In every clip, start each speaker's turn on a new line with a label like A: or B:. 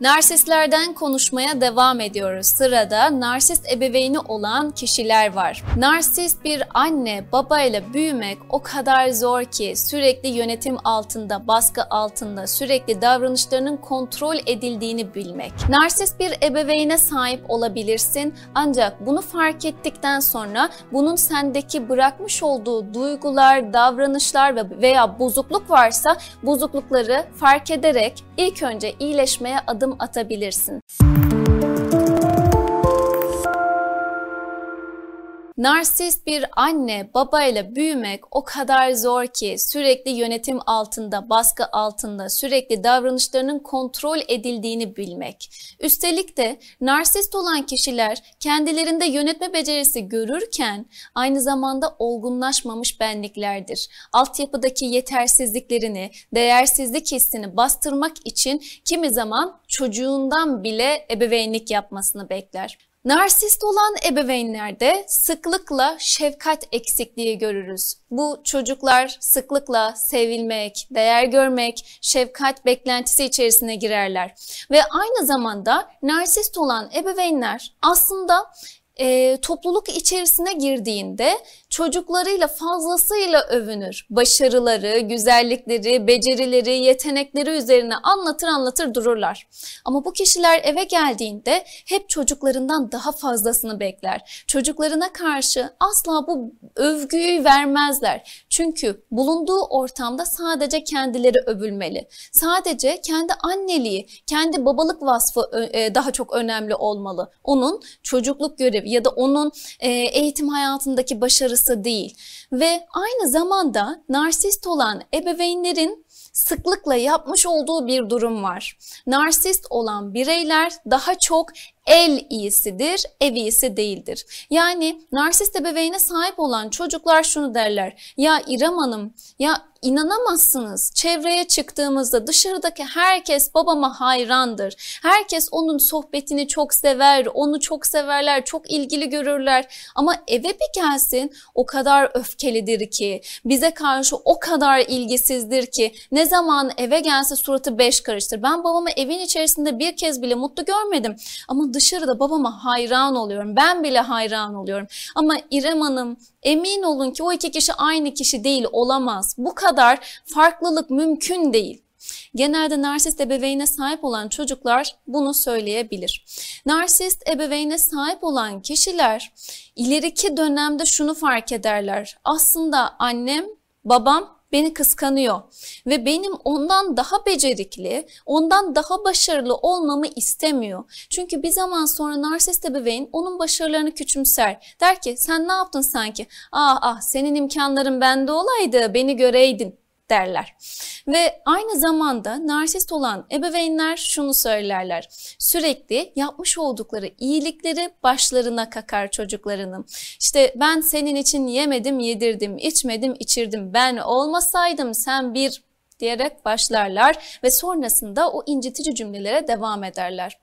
A: Narsistlerden konuşmaya devam ediyoruz. Sırada narsist ebeveyni olan kişiler var. Narsist bir anne babayla büyümek o kadar zor ki sürekli yönetim altında, baskı altında, sürekli davranışlarının kontrol edildiğini bilmek. Narsist bir ebeveyne sahip olabilirsin ancak bunu fark ettikten sonra bunun sendeki bırakmış olduğu duygular, davranışlar veya bozukluk varsa bozuklukları fark ederek ilk önce iyileşmeye adım adım atabilirsin. Narsist bir anne babayla büyümek o kadar zor ki sürekli yönetim altında, baskı altında, sürekli davranışlarının kontrol edildiğini bilmek. Üstelik de narsist olan kişiler kendilerinde yönetme becerisi görürken aynı zamanda olgunlaşmamış benliklerdir. Altyapıdaki yetersizliklerini, değersizlik hissini bastırmak için kimi zaman çocuğundan bile ebeveynlik yapmasını bekler. Narsist olan ebeveynlerde sıklıkla şefkat eksikliği görürüz. Bu çocuklar sıklıkla sevilmek, değer görmek, şefkat beklentisi içerisine girerler. Ve aynı zamanda narsist olan ebeveynler aslında e, topluluk içerisine girdiğinde çocuklarıyla fazlasıyla övünür. Başarıları, güzellikleri, becerileri, yetenekleri üzerine anlatır anlatır dururlar. Ama bu kişiler eve geldiğinde hep çocuklarından daha fazlasını bekler. Çocuklarına karşı asla bu övgüyü vermezler. Çünkü bulunduğu ortamda sadece kendileri övülmeli. Sadece kendi anneliği, kendi babalık vasfı e, daha çok önemli olmalı. Onun çocukluk görevi ya da onun e, eğitim hayatındaki başarısı değil. Ve aynı zamanda narsist olan ebeveynlerin sıklıkla yapmış olduğu bir durum var. Narsist olan bireyler daha çok el iyisidir, ev iyisi değildir. Yani narsist ebeveyne sahip olan çocuklar şunu derler. Ya İrem Hanım, ya inanamazsınız. Çevreye çıktığımızda dışarıdaki herkes babama hayrandır. Herkes onun sohbetini çok sever, onu çok severler, çok ilgili görürler. Ama eve bir gelsin o kadar öfkelidir ki, bize karşı o kadar ilgisizdir ki ne zaman eve gelse suratı beş karıştır. Ben babamı evin içerisinde bir kez bile mutlu görmedim. Ama dışarıda babama hayran oluyorum. Ben bile hayran oluyorum. Ama İrem Hanım emin olun ki o iki kişi aynı kişi değil olamaz. Bu kadar farklılık mümkün değil. Genelde narsist ebeveyne sahip olan çocuklar bunu söyleyebilir. Narsist ebeveyne sahip olan kişiler ileriki dönemde şunu fark ederler. Aslında annem, babam beni kıskanıyor ve benim ondan daha becerikli, ondan daha başarılı olmamı istemiyor. Çünkü bir zaman sonra narsist ebeveyn onun başarılarını küçümser. Der ki sen ne yaptın sanki? Ah ah senin imkanların bende olaydı beni göreydin derler. Ve aynı zamanda narsist olan ebeveynler şunu söylerler. Sürekli yapmış oldukları iyilikleri başlarına kakar çocuklarının. İşte ben senin için yemedim, yedirdim, içmedim, içirdim. Ben olmasaydım sen bir diyerek başlarlar ve sonrasında o incitici cümlelere devam ederler.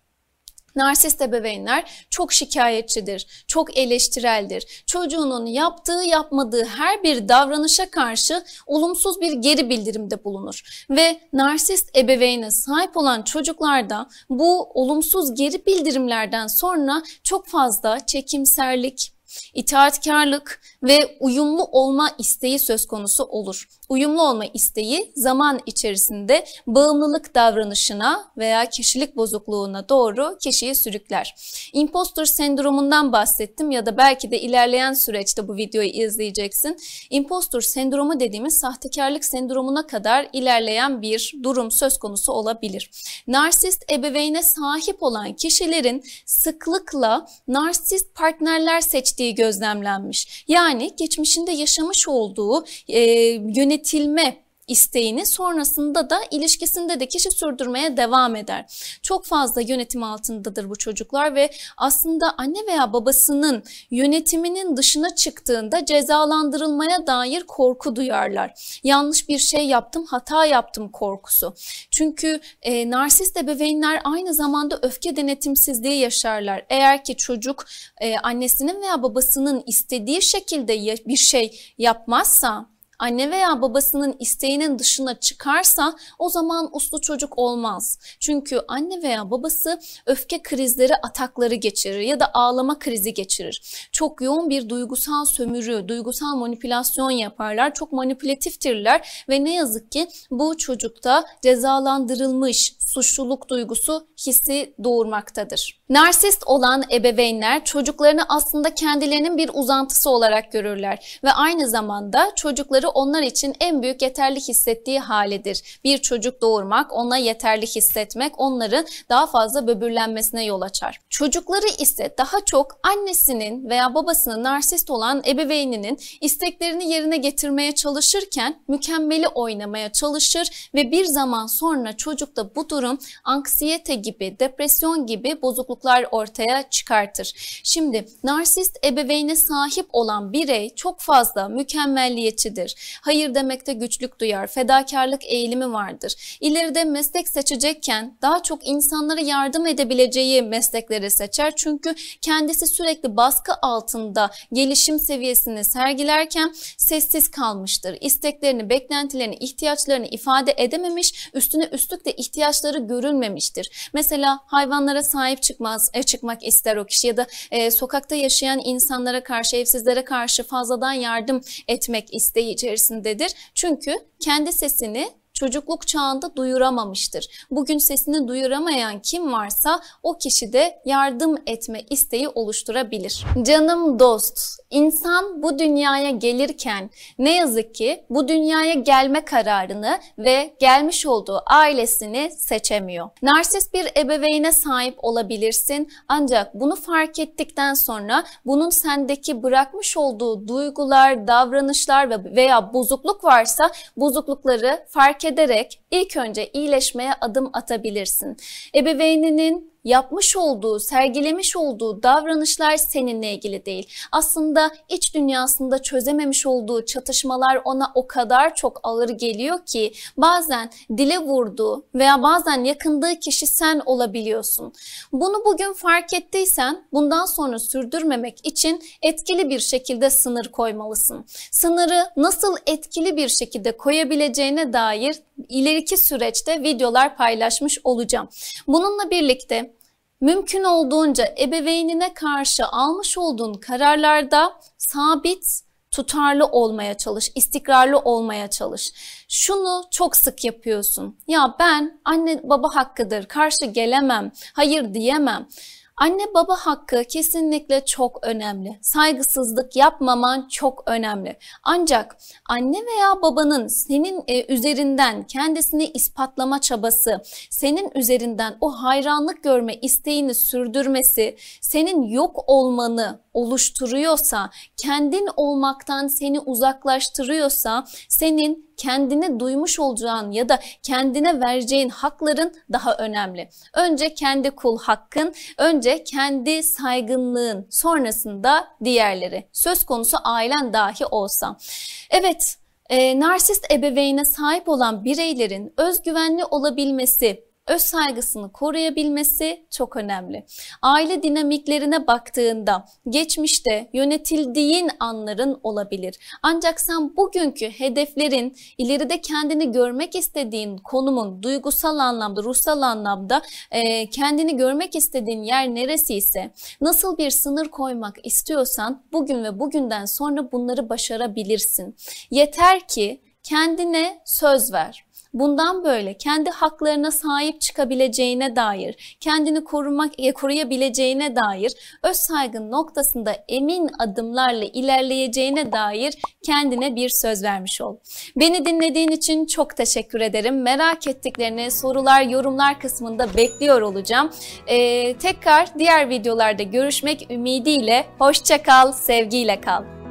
A: Narsist ebeveynler çok şikayetçidir, çok eleştireldir. Çocuğunun yaptığı yapmadığı her bir davranışa karşı olumsuz bir geri bildirimde bulunur. Ve narsist ebeveyne sahip olan çocuklarda bu olumsuz geri bildirimlerden sonra çok fazla çekimserlik, itaatkarlık ve uyumlu olma isteği söz konusu olur. Uyumlu olma isteği zaman içerisinde bağımlılık davranışına veya kişilik bozukluğuna doğru kişiyi sürükler. Impostor sendromundan bahsettim ya da belki de ilerleyen süreçte bu videoyu izleyeceksin. Impostor sendromu dediğimiz sahtekarlık sendromuna kadar ilerleyen bir durum söz konusu olabilir. Narsist ebeveyne sahip olan kişilerin sıklıkla narsist partnerler seçtiği gözlemlenmiş. Yani geçmişinde yaşamış olduğu e, yönetim yönetilme isteğini sonrasında da ilişkisinde de kişi sürdürmeye devam eder. Çok fazla yönetim altındadır bu çocuklar ve aslında anne veya babasının yönetiminin dışına çıktığında cezalandırılmaya dair korku duyarlar. Yanlış bir şey yaptım, hata yaptım korkusu. Çünkü e, narsist ebeveynler aynı zamanda öfke denetimsizliği yaşarlar. Eğer ki çocuk e, annesinin veya babasının istediği şekilde bir şey yapmazsa anne veya babasının isteğinin dışına çıkarsa o zaman uslu çocuk olmaz. Çünkü anne veya babası öfke krizleri, atakları geçirir ya da ağlama krizi geçirir. Çok yoğun bir duygusal sömürü, duygusal manipülasyon yaparlar. Çok manipülatiftirler ve ne yazık ki bu çocukta cezalandırılmış suçluluk duygusu hissi doğurmaktadır. Narsist olan ebeveynler çocuklarını aslında kendilerinin bir uzantısı olarak görürler ve aynı zamanda çocukları onlar için en büyük yeterli hissettiği halidir. Bir çocuk doğurmak, ona yeterli hissetmek onların daha fazla böbürlenmesine yol açar. Çocukları ise daha çok annesinin veya babasının narsist olan ebeveyninin isteklerini yerine getirmeye çalışırken mükemmeli oynamaya çalışır ve bir zaman sonra çocukta bu durum anksiyete gibi, depresyon gibi bozukluklar ortaya çıkartır. Şimdi narsist ebeveyne sahip olan birey çok fazla mükemmelliyetçidir. Hayır demekte güçlük duyar, fedakarlık eğilimi vardır. İleride meslek seçecekken daha çok insanlara yardım edebileceği meslekleri seçer. Çünkü kendisi sürekli baskı altında gelişim seviyesini sergilerken sessiz kalmıştır. İsteklerini, beklentilerini, ihtiyaçlarını ifade edememiş, üstüne üstlük de ihtiyaçları görülmemiştir. Mesela hayvanlara sahip çıkmaz, e, çıkmak ister o kişi ya da e, sokakta yaşayan insanlara karşı, evsizlere karşı fazladan yardım etmek isteği içerisindedir. Çünkü kendi sesini çocukluk çağında duyuramamıştır. Bugün sesini duyuramayan kim varsa o kişi de yardım etme isteği oluşturabilir. Canım dost, insan bu dünyaya gelirken ne yazık ki bu dünyaya gelme kararını ve gelmiş olduğu ailesini seçemiyor. Narsist bir ebeveyne sahip olabilirsin ancak bunu fark ettikten sonra bunun sendeki bırakmış olduğu duygular, davranışlar veya bozukluk varsa bozuklukları fark ederek ilk önce iyileşmeye adım atabilirsin. Ebeveyninin yapmış olduğu, sergilemiş olduğu davranışlar seninle ilgili değil. Aslında iç dünyasında çözememiş olduğu çatışmalar ona o kadar çok ağır geliyor ki bazen dile vurduğu veya bazen yakındığı kişi sen olabiliyorsun. Bunu bugün fark ettiysen bundan sonra sürdürmemek için etkili bir şekilde sınır koymalısın. Sınırı nasıl etkili bir şekilde koyabileceğine dair ileriki süreçte videolar paylaşmış olacağım. Bununla birlikte mümkün olduğunca ebeveynine karşı almış olduğun kararlarda sabit, tutarlı olmaya çalış, istikrarlı olmaya çalış. Şunu çok sık yapıyorsun. Ya ben anne baba hakkıdır, karşı gelemem, hayır diyemem. Anne baba hakkı kesinlikle çok önemli. Saygısızlık yapmaman çok önemli. Ancak anne veya babanın senin e, üzerinden kendisini ispatlama çabası, senin üzerinden o hayranlık görme isteğini sürdürmesi, senin yok olmanı oluşturuyorsa, kendin olmaktan seni uzaklaştırıyorsa, senin kendine duymuş olacağın ya da kendine vereceğin hakların daha önemli. Önce kendi kul hakkın, önce kendi saygınlığın, sonrasında diğerleri. Söz konusu ailen dahi olsa. Evet, e, narsist ebeveyne sahip olan bireylerin özgüvenli olabilmesi, öz saygısını koruyabilmesi çok önemli. Aile dinamiklerine baktığında geçmişte yönetildiğin anların olabilir. Ancak sen bugünkü hedeflerin ileride kendini görmek istediğin konumun duygusal anlamda, ruhsal anlamda e, kendini görmek istediğin yer neresi ise nasıl bir sınır koymak istiyorsan bugün ve bugünden sonra bunları başarabilirsin. Yeter ki kendine söz ver bundan böyle kendi haklarına sahip çıkabileceğine dair, kendini korumak e, koruyabileceğine dair öz saygın noktasında emin adımlarla ilerleyeceğine dair kendine bir söz vermiş ol. Beni dinlediğin için çok teşekkür ederim. Merak ettiklerini sorular, yorumlar kısmında bekliyor olacağım. Ee, tekrar diğer videolarda görüşmek ümidiyle. Hoşça kal, sevgiyle kal.